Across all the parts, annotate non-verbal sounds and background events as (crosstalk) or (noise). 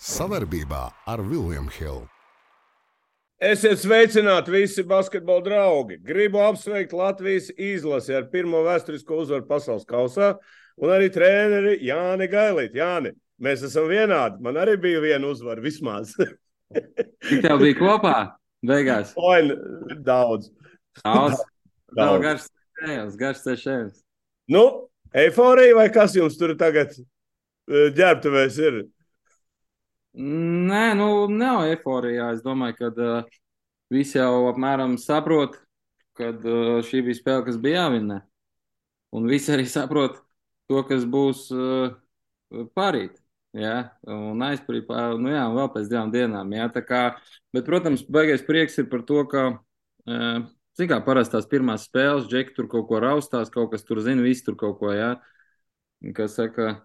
Savarbībā ar Vilniņu Hildu. Esiet sveicināti visi basketbola draugi. Gribu apsveikt Latvijas izlasi ar pirmo vēsturisko uzvaru pasaules kausā un arī treneri Jāni Gailīt. Jāni, mēs esam vienādi. Man arī bija viena uzvara vismaz. (laughs) Cik tev bija kopā? Beigās. Oi, daudz. Daudz. (laughs) Daudz. Garš ceļš, garš ceļš. Nu, eiforija vai kas jums tur tagad eh, ģērbtuvēs ir? Nē, nu, nav eforijā. Es domāju, ka uh, visi jau apmēram saprot, ka uh, šī bija spēle, kas bija jāvinē. Un visi arī saprot to, kas būs uh, parīt. Ja? Un aizpārīt, nu jā, vēl pēc divām dienām. Ja? Kā, bet, protams, baigais prieks ir par to, ka, uh, cik kā parastās pirmās spēles, Džeki tur kaut ko raustās, kaut kas tur zina, viss tur kaut ko, ja? kas saka,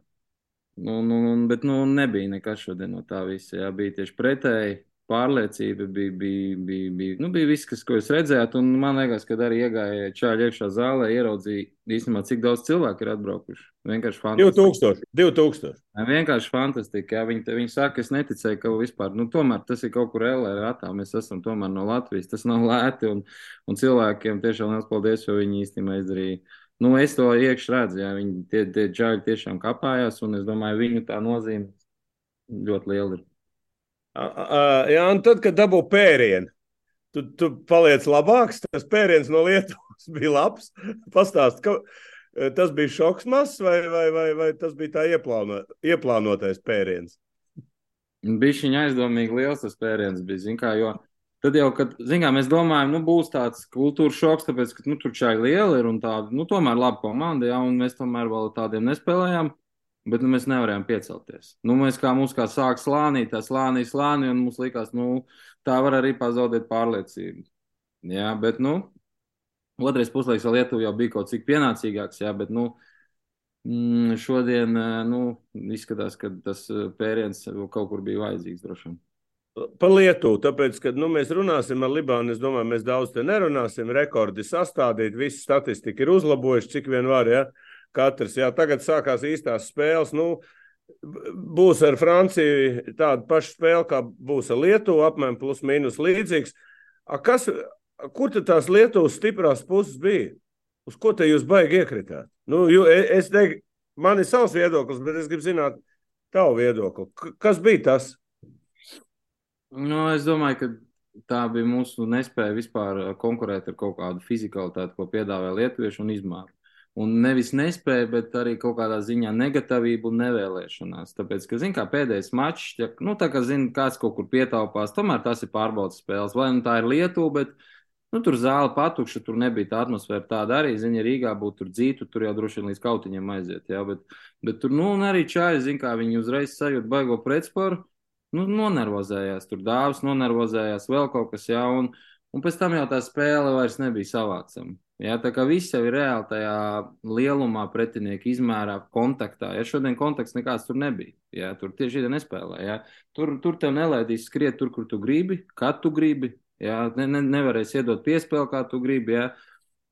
Nu, nu, nu, bet nu, nebija nekas šodien no tā visa. Jā, bija tieši pretēji. Pārliecība bija, bija, bija, bija, nu, bija viss, kas, ko jūs redzējāt. Un man liekas, ka arī iegāja čāļi iekšā zālē, ieraudzīja īstenībā, cik daudz cilvēku ir atbraukuši. Vienkārši fantastiski. 2000. 2000. Jā, vienkārši fantastiski. Jā, viņi, viņi saka, es neticēju, ka vispār, nu, tomēr tas ir kaut kur LR ratā. Mēs esam tomēr no Latvijas. Tas nav lēti. Un, un cilvēkiem tiešām liels paldies, jo viņi īstenībā izdarīja Nu, es to iekšā redzu, ja viņi tie, tie džāļi tiešām kāpājās, un es domāju, viņu tā nozīme ļoti liela ir. Jā, un tad, kad dabū pērienu, tu, tu paliec labāks. Tas pēriens no Lietuvas (laughs) bija labs. Pastāst, ka tas bija šoks mazs, vai, vai, vai, vai tas bija tā ieplāno, ieplānotais pēriens? Bija viņa aizdomīgi liels tas pēriens, bija, zin kā, jo Tad jau, kad kā, mēs domājam, nu, būs tāds kultūras šoks, tāpēc, ka nu, tur čai liela ir un tāda, nu, tomēr laba komanda, ja, un mēs tomēr vēl tādiem nespēlējām, bet nu, mēs nevarējām piecelties. Nu, mēs kā mums kā sāk slānīt, tā slānī, slānī, un mums likās, nu, tā var arī pazaudēt pārliecību. Jā, bet, nu, otrais puslaiks vēl Lietuva jau bija kaut cik pienācīgāks, jā, bet, nu, mm, šodien, nu, izskatās, ka tas pēriens kaut kur bija vajadzīgs vien. Par Lietuvu, tāpēc, kad nu, mēs runāsim ar Libānu, es domāju, mēs daudz te nerunāsim. Rekordi sastādīt, visi statistika ir uzlabojuši, cik vien var. Ja? Katrs, jā, tagad sākās īstās spēles. Nu, būs ar Franciju tāda paša spēle, kā būs ar Lietuvu, apmēram plus mīnus līdzīgs. A, kas, kur tad tās Lietuvas stiprās puses bija? Uz ko te jūs baigi iekritāt? Nu, jo, e, es teiktu, man ir savs viedoklis, bet es gribu zināt tavu viedokli. Kas bija tas? Nu, es domāju, ka tā bija mūsu nespēja vispār uh, konkurēt ar kaut kādu fizikalitāti, ko piedāvāja lietuvieši un izmēru. Un nevis nespēja, bet arī kaut kādā ziņā negatīvību un nevēlēšanās. Tāpēc, ka, zināmā mērā, pēdējais mačs, ja, nu, tā kā zina, kāds kaut kur pietaupās, tomēr tas ir pārbaudas spēles. Vai nu tā ir Lietuva, bet nu, tur zāle patukša, tur nebija tā atmosfēra tāda arī. Ziņa, Rīgā būtu tur dzītu, tur jau droši vien līdz kautiņiem aiziet. Jā, bet, bet tur, nu, arī čāji, zina, kā viņi uzreiz sajūt baigo pretsporu nu, nonervozējās, tur dāvs nonervozējās, vēl kaut kas, jā, un, un pēc tam jau tā spēle vairs nebija savācama. Jā, tā kā viss jau ir reāli tajā lielumā, pretinieka izmērā, kontaktā. Ja šodien kontakts nekāds tur nebija, jā, tur tieši nespēlē. Jā. Tur, tur tev nelaidīs skriet tur, kur tu gribi, kad tu gribi. Jā, ne, ne, nevarēs iedot piespēli, kā tu gribi. Jā.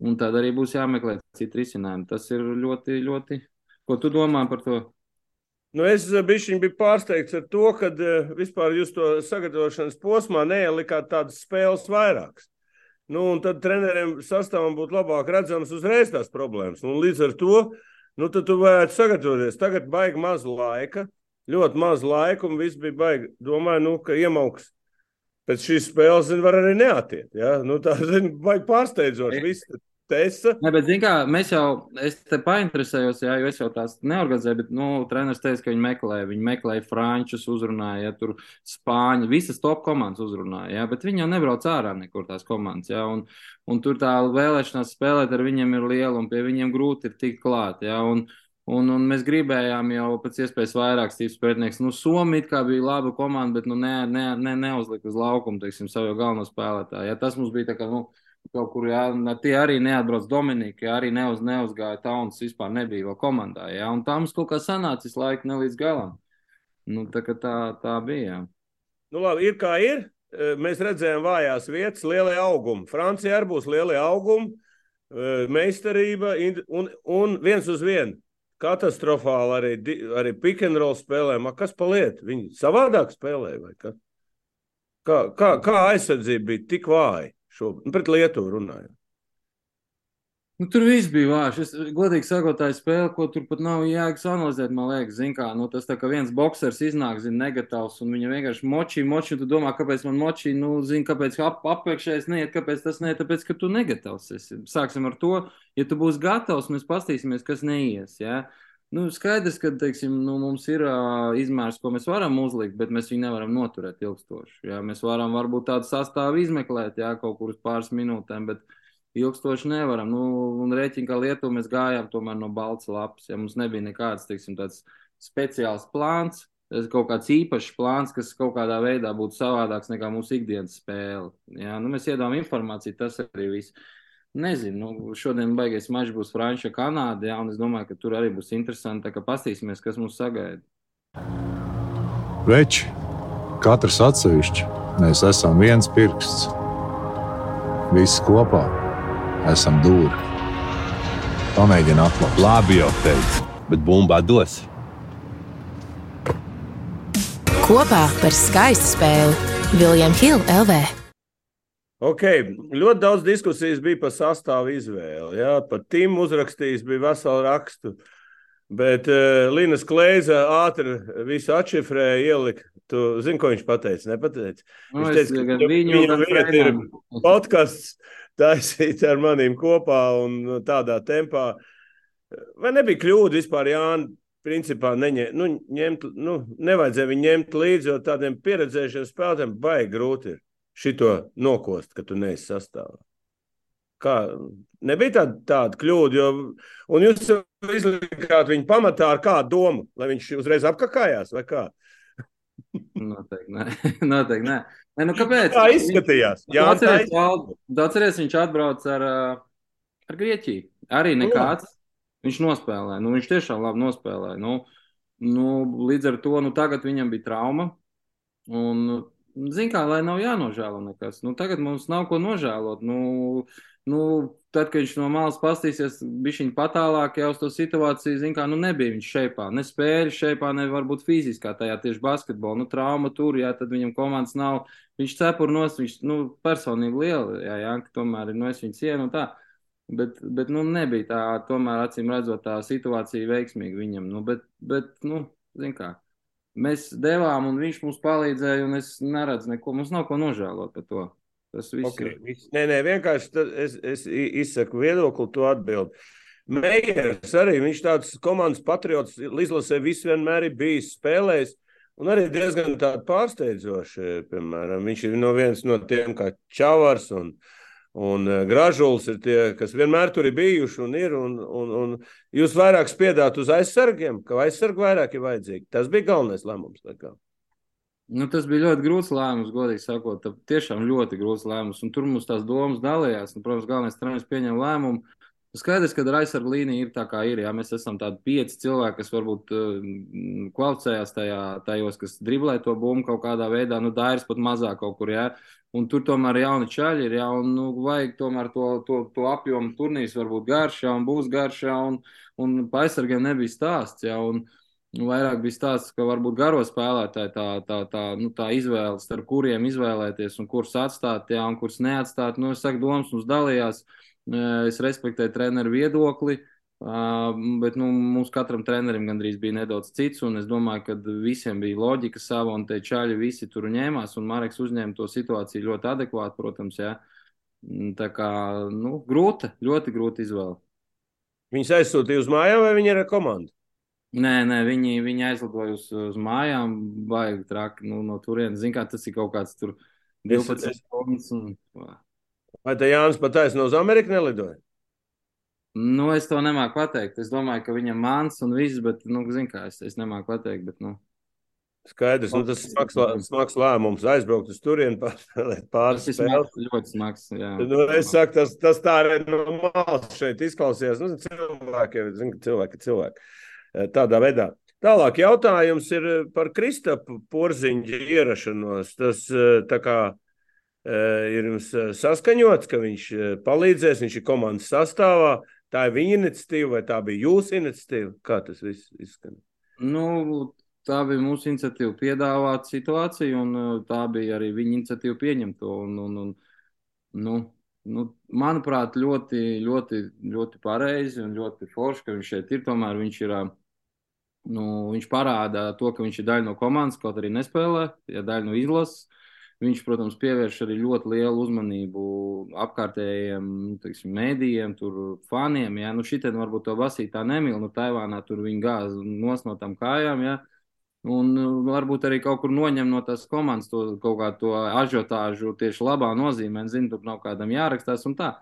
Un tad arī būs jāmeklē citi risinājumi. Tas ir ļoti, ļoti. Ko tu domā par to? Nu, es eh, biju pārsteigts ar to, ka eh, vispār jūs to sagatavošanas posmā neielikāt tādas spēles vairākas. Nu, un tad treneriem sastāvam būtu labāk redzams uzreiz tās problēmas. Un līdz ar to nu, tu varētu sagatavoties. Tagad baigi maz laika, ļoti maz laika, un viss bija baigi. Domāju, nu, ka iemauks pēc šīs spēles, zin, var arī neatiet. Ja? Nu, tā, zin, baigi pārsteidzoši. Viss Tesa. Ne, bet, kā, mēs jau, es te painteresējos, jā, jo es jau tās neorganizēju, bet, nu, treneris teica, ka viņi meklē, viņi meklēja frančus, uzrunāja, ja, tur spāņu, visas top komandas uzrunāja, jā, bet viņi jau nebrauc ārā nekur tās komandas, jā, un, un tur tā vēlēšanās spēlēt ar viņiem ir liela, un pie viņiem grūti ir tikt klāt, jā, un, Un, un mēs gribējām jau pēc iespējas vairāk stīvs pētnieks. Nu, Somija kā bija laba komanda, bet nu, ne, ne, ne, neuzlika uz laukumu, teiksim, savu galveno spēlētāju. Ja, tas mums bija tā kā, nu, kaut kur, jā, tie arī neatbrauc Dominika, jā, arī neuz, neuzgāja Tauns, vispār nebija vēl komandā, jā, un mums kaut kā sanācis laika ne līdz galam. Nu, tā, tā, tā bija, jā. Nu, labi, ir kā ir. E, mēs redzējām vājās vietas, lielie augumi. Francija arī būs lielie augumi, e, meistarība un, un viens uz vienu. katastrofāli arī, arī roll spēlēm. Kas paliek? Viņi savādāk spēlē vai kas? Kā, kā, kā aizsardzība bija tik vāja šobrīd, nu, pret Lietuvu runājot? Nu, tur viss bija vājš. Es godīgi sakot, tā ir spēle, ko tur pat nav jēgas analizēt. Man liekas, kā, nu, tas tā kā viens boxers iznāk, zina, negatīvs, un viņa vienkārši močī, močī, tu domā, kāpēc man močī, nu, zina, kāpēc ap, apakšējais neiet, kāpēc tas neiet, tāpēc, ka tu negatīvs esi. Sāksim ar to, ja tu būsi gatavs, mēs pastīsimies, kas neies. Ja? Nu, skaidrs, ka teiksim, nu, mums ir uh, izmērs, ko mēs varam uzlikt, bet mēs viņu nevaram noturēt ilgstoši. Ja? Mēs varam varbūt tādu sastāvu izmeklēt, ja kaut kur uz pāris minūtēm, bet ilgstoši nevaram. Nu, un rēķina, ka Lietuvu mēs gājām tomēr no balts lapas. Ja mums nebija nekāds, teiksim, tāds speciāls plāns, kaut kāds īpašs plāns, kas kaut kādā veidā būtu savādāks nekā mūsu ikdienas spēle. Ja? Nu, mēs iedām informāciju, tas arī viss. Nezinu, nu, šodien baigais mačs būs Frančija, Kanāda, ja, un es domāju, ka tur arī būs interesanti. Tā kā pastīsimies, kas mūs sagaida. Veči, katrs atsevišķi, mēs esam viens pirksts. Visi kopā esam dūri. Pamēģini atklāt. Labi, jau teicu, bet bumbā dos. Kopā par skaistu spēli Viljams Hilde LV. Okay. Ļoti daudz diskusijas bija par sastāvu izvēli. Jā, par tīm uzrakstījis bija vesela rakstu. Bet uh, Līnas Klēza ātri visu atšifrēja, ielika. Tu zini, ko viņš pateica? Nepateica. Nu, viņš teica, ka viņu vieta ir podkāsts taisīts ar maniem kopā un tādā tempā. Vai nebija kļūda vispār, Jānis? Principā neņem, nu, ņemt, nu, nevajadzēja viņu ņemt līdzi, jo tādiem pieredzējušiem spēlētājiem baigi grūti ir šito nokost, ka tu neesi sastāvā. Kā, nebija tāda, tāda kļūda, jo, un jūs izlikāt viņu pamatā ar kādu domu, lai viņš uzreiz apkakājās, vai kā? (laughs) Noteikti, nē. (laughs) Noteikti, nē. nē nu, kāpēc? Tā izskatījās. Jā, tā izskatījās. Atceries, viņš atbrauc ar, ar Grieķiju. Arī nekāds. Viņš nospēlēja. Nu, viņš tiešām labi nospēlēja. Nu, nu, līdz ar to nu, tagad viņam bija trauma. Un, zin kā, lai nav jānožēlo nekas. Nu, tagad mums nav ko nožēlot. Nu, nu, tad, kad viņš no malas pastīsies, bija viņa patālāk jau uz to situāciju, zin kā, nu nebija viņš šeipā, ne spēļu šeipā, ne varbūt fiziskā tajā tieši basketbolā, nu trauma tur, jā, tad viņam komandas nav, viņš cepur nos, viņš, nu, personīgi liela, jā, jā, tomēr nu, es viņu cienu tā. Bet, bet nu, nebija tā, tomēr acīm redzot, tā situācija veiksmīga viņam. Nu, bet, bet nu, zin kā, mēs devām, un viņš mums palīdzēja, un es neredzu neko, mums nav ko nožēlot par to. Tas viss okay. ir. Nē, nē, vienkārši es, es izsaku viedokli, to atbildi. Meijers arī, viņš tāds komandas patriots, izlasē visu vienmēr ir bijis spēlējis. Un arī diezgan pārsteidzoši, piemēram, viņš ir no viens no tiem kā Čavars un, un Gražuls ir tie, kas vienmēr tur ir bijuši un ir. Un, un, un jūs vairāk spiedāt uz aizsargiem, ka aizsargi vairāk ir vajadzīgi. Tas bija galvenais lēmums. Nu, tas bija ļoti grūts lēmums, godīgi sakot. Tiešām ļoti grūts lēmums. Un tur mums tās domas dalījās. Un, protams, galvenais treneris pieņem lēmumu. Skaidrs, ka ar aizsargu līniju ir tā, kā ir. Jā, mēs esam tādi pieci cilvēki, kas varbūt uh, kvalificējās tajā, tajos, kas driblē to bumbu kaut kādā veidā. Nu, Dairis pat mazāk kaut kur, jā. Un tur tomēr jauni čaļi ir, jā, un nu, vajag tomēr to, to, to apjomu turnīrs varbūt garš, jā, un būs garš, jā, un, un pa aizsargiem nebija stāsts, jā, un, vairāk bija stāsts, ka varbūt garo spēlētāji tā, tā, tā, nu, tā izvēle, starp kuriem izvēlēties un kurus atstāt, jā, un kurus neatstāt. Nu, es saku, domas mums dalījās. Es respektēju treneru viedokli, bet nu, mums katram trenerim gandrīz bija nedaudz cits. Es domāju, ka visiem bija loģika sava, un tie čaļi visi tur ņēmās. Un Marks uzņēma to situāciju ļoti adekvāti, protams. Jā. Tā kā nu, grūta, ļoti grūta izvēle. Viņus aizsūtīja uz mājām, vai viņi ir ar komandu? Nē, nē, viņi, viņi aizlidoja uz, uz mājām, baigi traki nu, no turienes. Ziniet, tas ir kaut kāds tur 12 stundas. Un... Vai te Jānis patiesi no Amerikas nelidoja? Nu, es to nemāku pateikt. Es domāju, ka viņam māns un viss, bet, nu, zinu, kā es, es nemāku pateikt. Bet, nu. Skaidrs, nu, tas smags, smags lēmums aizbraukt uz turieni, (laughs) pārspēlēt pāris spēles. Ļoti smags, jā. Nu, es saku, tas, tas tā arī no malas šeit izklausījās. Nu, cilvēki, zinu, ka cilvēki cilvēki. Eh, tādā veidā. Tālāk jautājums ir par Kristapu porziņģa ierašanos. Tas eh, tā kā ir jums saskaņots, ka viņš palīdzēs, viņš ir komandas sastāvā. Tā ir viņa iniciatīva, vai tā bija jūsu iniciatīva? Kā tas viss izskan? Nu, tā bija mūsu iniciatīva piedāvāt situāciju, un uh, tā bija arī viņa iniciatīva pieņemt to. Un, un, un, nu, nu, manuprāt, ļoti, ļoti, ļoti pareizi un ļoti forši, ka viņš šeit ir. Tomēr viņš ir. Uh, nu, viņš parāda to, ka viņš ir daļa no komandas, kaut arī nespēlē, ja daļa no izlases. Viņš, protams, pievērš arī ļoti lielu uzmanību apkārtējiem nu, teiksim, mēdījiem, tur faniem. Ja? Nu, Šitien varbūt to basīt tā nemīl, nu Taivānā tur viņi gāz nos no tām kājām. Ja? Un varbūt arī kaut kur noņem no tās komandas to kaut kādu to ažiotāžu tieši labā nozīmē. Zinu, tur nav kādam jārakstās un tā.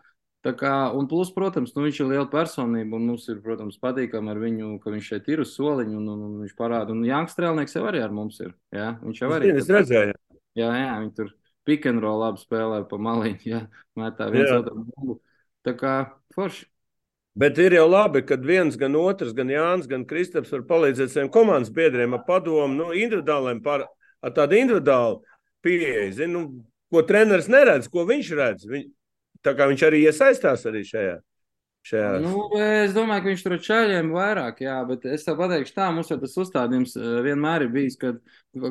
Tā kā, un plus, protams, nu, viņš ir liela personība, un mums ir, protams, patīkami ar viņu, ka viņš šeit ir uz soliņa, un, un, un viņš parāda. Un Jānis Strēlnieks jau arī ar mums ir. Jā, viņš jau arī. Es redzēju. Jā, jā, viņi tur pick and roll labi spēlē pa maliņu, jā, metā viens otru bumbu. Tā kā forši. Bet ir jau labi, ka viens, gan otrs, gan Jānis, gan Kristaps var palīdzēt saviem komandas biedriem ar padomu, nu, individuāliem, par, ar tādu individuālu pieeju, zinu, ko treneris neredz, ko viņš redz. Viņ, tā kā viņš arī iesaistās arī šajā. Šajās. Nu, es domāju, ka viņš tur ir čaļiem vairāk, jā, bet es tev pateikšu, tā mums jau tas uzstādījums eh, vienmēr ir bijis, ka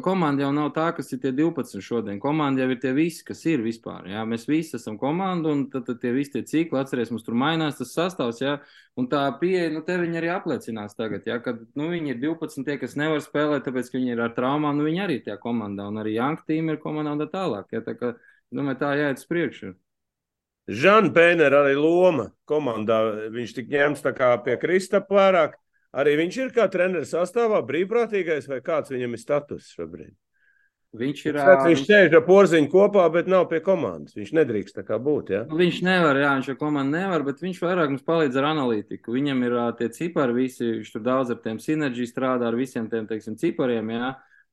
komanda jau nav tā, kas ir tie 12 šodien. Komanda jau ir tie visi, kas ir vispār. Jā. Mēs visi esam komanda, un tad, tad tie visi tie cikli, atceries, mums tur mainās tas sastāvs, jā, un tā pieeja, nu, te viņi arī apliecinās tagad, jā, kad, nu, viņi ir 12 tie, kas nevar spēlēt, tāpēc, ka viņi ir ar traumām, nu, viņi arī ir tajā komandā, un arī Janka tīm ir komandā un tā tālāk, jā, tā kā, domāju, tā jāiet uz priekšu. Žana Pēnera arī loma komandā. Viņš tik ņemts pie Kristapa vairāk. Arī viņš ir kā treneris sastāvā, brīvprātīgais vai kāds viņam ir status šobrīd? Viņš ir. Pēc, viņš sēž ar porziņu kopā, bet nav pie komandas. Viņš nedrīkst tā kā būt. Ja? Nu, viņš nevar, jā, viņš ar komandu nevar, bet viņš vairāk mums palīdz ar analītiku. Viņam ir tie cipari, visi, viņš tur daudz ar tiem sinerģiju strādā, ar visiem tiem, teiksim, cipariem. Jā.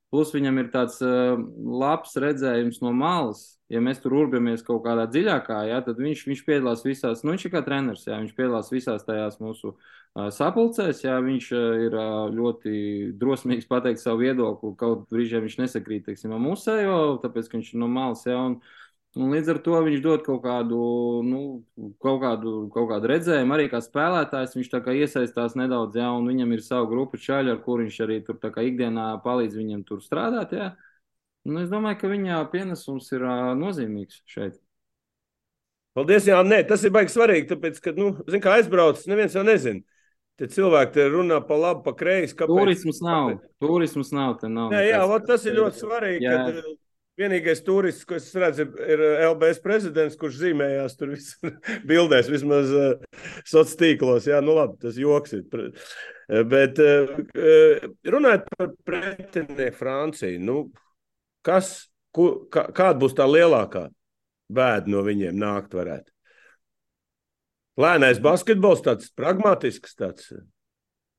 Plus viņam ir tāds uh, labs redzējums no malas. Ja mēs tur urbjamies kaut kādā dziļākā, jā, tad viņš, viņš piedalās visās, nu viņš ir kā treneris, jā, viņš piedalās visās tajās mūsu uh, sapulcēs, jā, viņš uh, ir uh, ļoti drosmīgs pateikt savu viedokli, kaut brīžiem viņš nesakrīt, teiksim, ar musējo, tāpēc, ka viņš ir no malas, jā, un, uh, Un līdz ar to viņš dod kaut kādu, nu, kaut kādu, kaut kādu redzējumu. Arī kā spēlētājs viņš tā kā iesaistās nedaudz, jā, un viņam ir sava grupa čaļi, ar kur viņš arī tur tā kā ikdienā palīdz viņam tur strādāt. Jā. Nu, es domāju, ka viņa pienesums ir uh, nozīmīgs šeit. Paldies, Jā, nē, tas ir baigi svarīgi, tāpēc, ka, nu, zin, kā aizbraucis, neviens jau nezina. Te cilvēki te runā pa labi, pa kreisi. Kāpēc? Turisms nav. Kāpēc? Turisms nav. nav jā, jā, tas ir ļoti svarīgi. Jā. Kad, Vienīgais turists, ko es redzu, ir LBS prezidents, kurš zīmējās tur visur (laughs) bildēs, vismaz uh, sociālos tīklos. Jā, nu labi, tas joks ir. Bet uh, runājot par pretinieku Franciju, nu, kas, ku, kā, kāda būs tā lielākā bēda no viņiem nākt varētu? Lēnais basketbols, tāds pragmatisks, tāds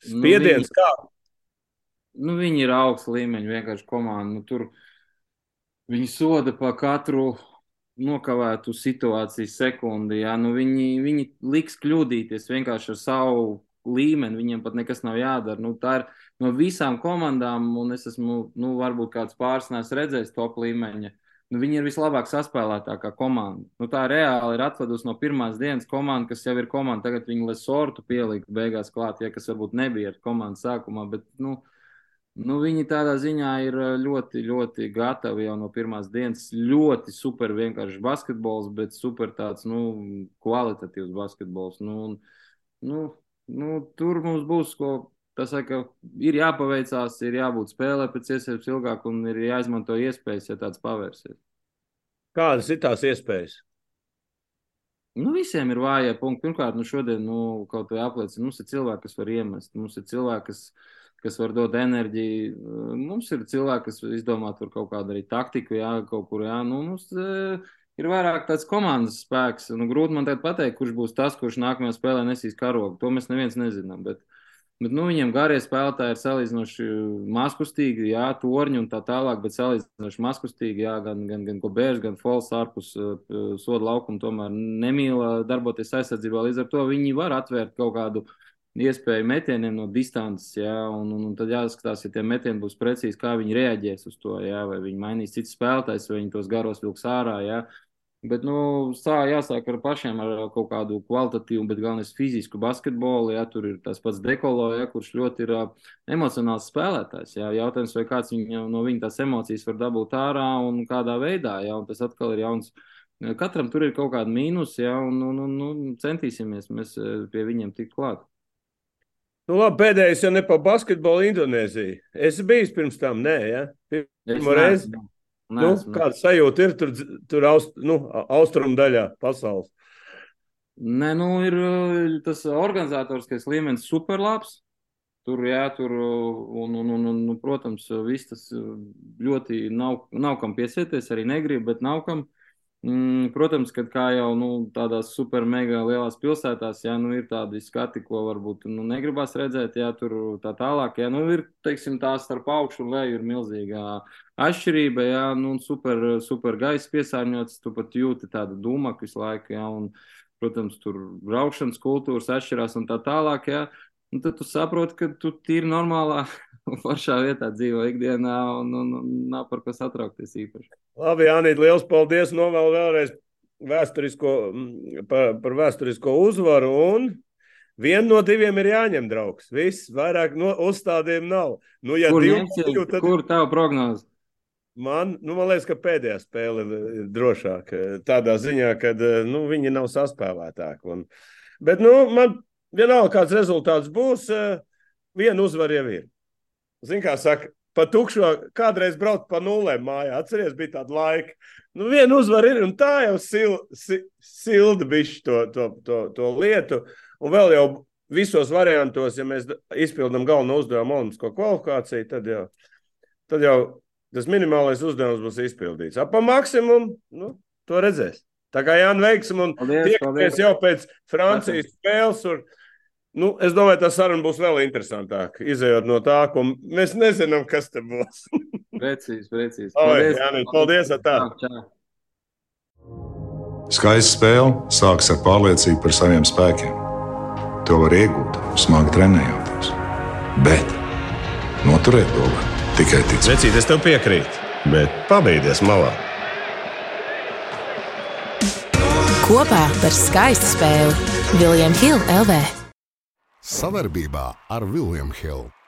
spiediens, nu, viņi, kā? Nu, viņi ir augsts līmeņa vienkārši komanda. Nu, tur, uh, Viņi soda par katru nokavētu situāciju sekundi. Jā. Nu, viņi, viņi liks kļūdīties vienkārši ar savu līmeni. Viņiem pat nekas nav jādara. Nu, tā ir no visām komandām, un es esmu, nu, varbūt kāds pārsnēs redzējis top līmeņa. Nu, viņi ir vislabāk saspēlētākā komanda. Nu, tā reāli ir atvedusi no pirmās dienas komanda, kas jau ir komanda. Tagad viņi lesortu pielikt beigās klāt, ja kas varbūt nebija ar komandu sākumā. Bet, nu, Nu, viņi tādā ziņā ir eh, ļoti, ļoti gatavi jau no pirmās dienas. Ļoti super vienkārši basketbols, bet super tāds nu, kvalitatīvs basketbols. Nu, nu, nu, tur mums būs ko. Tas saka, ir jāpaveicās, ir jābūt spēlē pēc iespējas ilgāk un ir jāizmanto iespējas, ja tāds pavērsies. Kādas ir tās iespējas? Nu, visiem ir vājie punkti. Pirmkārt, nu, šodien nu, kaut vai apliecina, mums ir cilvēki, kas var iemest. Mums ir cilvēki, kas kas var dot enerģiju. Mums ir cilvēki, kas izdomā tur kaut kādu arī taktiku, jā, kaut kur, jā, nu, mums uh, ir vairāk tāds komandas spēks. Nu, grūti man teikt pateikt, kurš būs tas, kurš nākamajā spēlē nesīs karogu. To mēs neviens nezinām. Bet, bet nu, viņiem garie spēlētāji ir salīdzinoši maskustīgi, jā, torņi un tā tālāk, bet salīdzinoši maskustīgi, jā, gan, gan, gan Gobērs, gan Fols ārpus uh, soda laukuma tomēr nemīl darboties aizsardzībā. Līdz ar to viņi var atvērt kaut kādu uh, iespēju metieniem no distances, jā, un, un, un tad jāskatās, ja tie metieni būs precīzi, kā viņi reaģēs uz to, jā, vai viņi mainīs citus spēlētājus, vai viņi tos garos vilks ārā, jā. Bet, nu, sā, jāsāk ar pašiem ar kaut kādu kvalitatīvu, bet galvenais fizisku basketbolu. Jā, tur ir tas pats dekolo, jā, kurš ļoti ir uh, emocionāls spēlētājs. Jā. Jautājums, vai kāds viņam, no viņa tās emocijas var dabūt ārā un kādā veidā. Jā, un tas atkal ir jauns. Katram tur ir kaut kāda mīnus, jā, un, un, un, un centīsimies mēs pie viņiem tikt klāt. Nu, labi, pēdējais jau ne pa basketbolu Indonēziju. Es biju pirms tam, nē, ja? pirmo reizi. Nu, kāda sajūta ir tur, tur aust, nu, austrumu daļā pasaules? Nē, nu, ir tas organizatoriskais līmenis superlabs. Tur, jā, tur, un, un, un, un protams, viss tas ļoti nav, nav kam piesieties, arī negrib, bet nav kam. Uh, Mm, protams, ka kā jau nu, tādās super mega lielās pilsētās, jā, nu, ir tādi skati, ko varbūt nu, negribas redzēt, jā, tur tā tālāk. Jā, nu, ir teiksim, tā starp augšu un leju ir milzīga atšķirība, jā, nu, super, super gaisa piesārņots, tu pat jūti tādu dūmaku visu laiku, jā, un, protams, tur braukšanas kultūras atšķirās un tā tālāk, jā. Un tad tu saproti, ka tu tīri normālā (laughs) foršā vietā dzīvo ikdienā un, un, un nav par ko satraukties īpaši. Labi, Jānīt, liels paldies! Novēl vēlreiz vēsturisko, par, par vēsturisko uzvaru un Vienu no diviem ir jāņem, draugs. Viss, vairāk no uzstādījuma nav. Nu, ja kur, divi, tad... kur tev prognoze? Man, nu, man liekas, ka pēdējā spēle ir drošāka. Tādā ziņā, ka nu, viņi nav saspēlētāki. Un... Bet nu, man vienalga, kāds rezultāts būs, viena uzvara jau ir. Zini, kā saka, pa tukšo kādreiz braukt pa nulēm mājā. Atceries, bija tāda laika. Nu, viena uzvara ir, un tā jau sil, si, silda bišķi to, to, to, to lietu. Un vēl jau visos variantos, ja mēs izpildām galveno uzdevumu olimpisko kvalifikāciju, tad jau, tad jau tas minimālais uzdevums būs izpildīts. Ap maksimumu, nu, to redzēs. Tā kā Jānis veiksim un tiekamies jau pēc Francijas spēles. Un, Nu, es domāju, tā saruna būs vēl interesantāka. Izejot no tā, ko mēs nezinām, kas te būs. (laughs) precīzi, precīzi. Paldies, Oi, Jāni, paldies tā. Skaista spēle sākas ar pārliecību par saviem spēkiem. To var iegūt, smagi trenējoties. Bet noturēt to var tikai ticēt. Vecīt, es tev piekrītu, bet pabeigties malā. Kopā par skaistu spēli Viljams Hilde LV. Savarbībā ar Vilniņu Hildu.